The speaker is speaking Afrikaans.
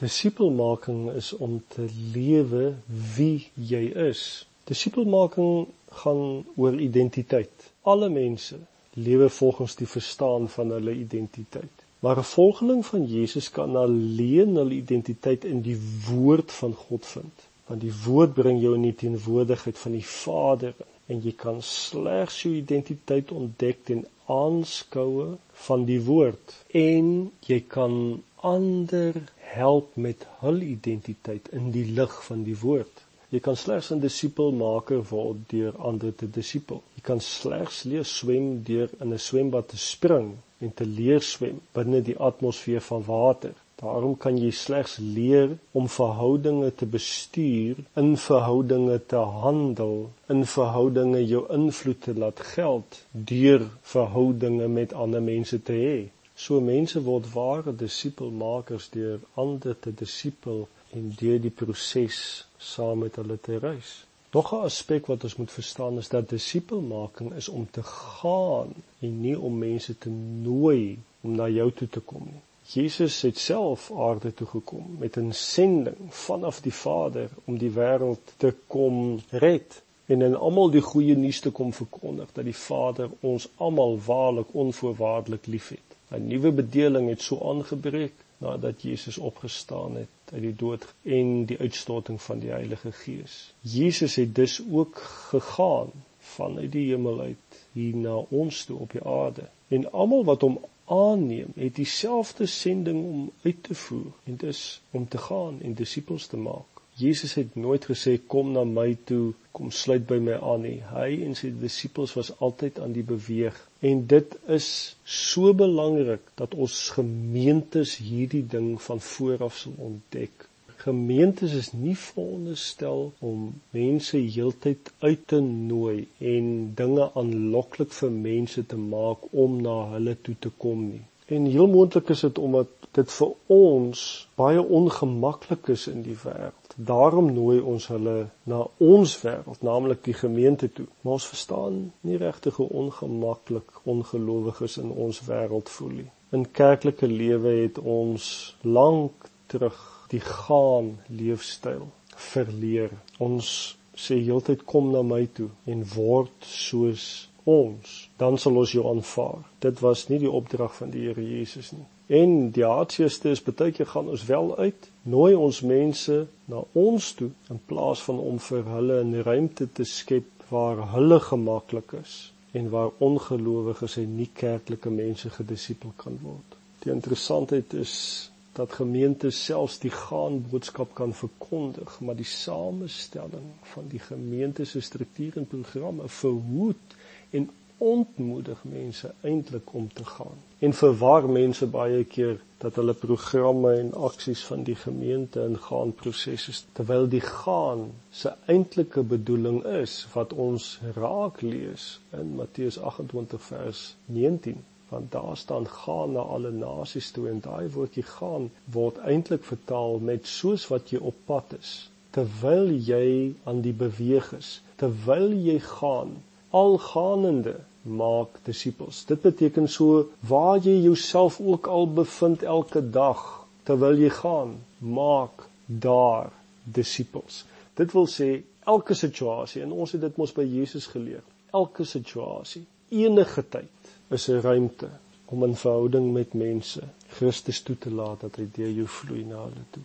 Disipelmaking is om te lewe wie jy is. Disipelmaking gaan oor identiteit. Alle mense lewe volgens die verstaan van hulle identiteit. Maar 'n volgeling van Jesus kan alleen hulle identiteit in die woord van God vind, want die woord bring jou in die teenwoordigheid van die Vader en jy kan slegs jou identiteit ontdek ten aanskoue van die woord en jy kan ander help met hul identiteit in die lig van die woord. Jy kan slegs 'n disipelmaker word deur ander te disipel. Jy kan slegs leer swem deur in 'n swembad te spring en te leer swem binne die atmosfeer van water. Daarom kan jy slegs leer om verhoudinge te bestuur, in verhoudinge te handel, in verhoudinge jou invloed te laat geld deur verhoudinge met ander mense te hê. So mense word ware disipelmakers deur ander te disipel en deur die proses saam met hulle te reis. Nog 'n aspek wat ons moet verstaan is dat disipelmaking is om te gaan en nie om mense te nooi om na jou toe te kom nie. Jesus het self aarde toe gekom met 'n sending vanaf die Vader om die wêreld te kom red en in almal die goeie nuus te kom verkondig dat die Vader ons almal waarlik onvoorwaardelik liefhet. 'n nuwe bedeling het so aangebreek nadat Jesus opgestaan het uit die dood en die uitstorting van die Heilige Gees. Jesus het dus ook gegaan vanuit die hemel uit hier na ons toe op die aarde. En almal wat hom aanneem, het dieselfde sending om uit te voer en dis om te gaan en disippels te maak. Jesus het nooit gesê kom na my toe, kom sluit by my aan nie. Hy en sy disippels was altyd aan die beweeg en dit is so belangrik dat ons gemeentes hierdie ding van vooraf sal ontdek. Gemeentes is nie veronderstel om mense heeltyd uit te nooi en dinge aanloklik vir mense te maak om na hulle toe te kom nie. En heel moontlik is dit omdat dit vir ons baie ongemaklik is in die wêreld. Daarom nooi ons hulle na ons wêreld, naamlik die gemeente toe. Maar ons verstaan nie regtig hoe ongemaklik ongelowiges in ons wêreld voel nie. In kerklike lewe het ons lank terug die gaan leefstyl verleer. Ons sê heeltyd kom na my toe en word soos ons, dan sal ons jou aanvaar. Dit was nie die opdrag van die Here Jesus nie. En die haatseste is baie keer gaan ons wel uit, nooi ons mense na ons toe in plaas van om vir hulle 'n ruimte te skep waar hulle gemaklik is en waar ongelowiges en nie kerklike mense gedisipel kan word. Die interessantheid is dat gemeentes selfs die gaan boodskap kan verkondig, maar die samestelling van die gemeente se struktuur en programme verhoed en ontmoedig mense eintlik om te gaan. En verwar mense baie keer dat hulle programme en aksies van die gemeente in gaan prosesse terwyl die gaan se eintlike bedoeling is wat ons raak lees in Matteus 28 vers 19 want daar staan gaan na alle nasies toe en daai woordjie gaan word eintlik vertaal met soos wat jy op pad is terwyl jy aan die beweeg is terwyl jy gaan al gaanende maak disippels. Dit beteken so waar jy jouself ook al bevind elke dag terwyl jy gaan, maak daar disippels. Dit wil sê elke situasie en ons het dit mos by Jesus geleer. Elke situasie, enige tyd is 'n ruimte om in verhouding met mense Christus toe te laat dat hy deur jou vloei na hulle toe.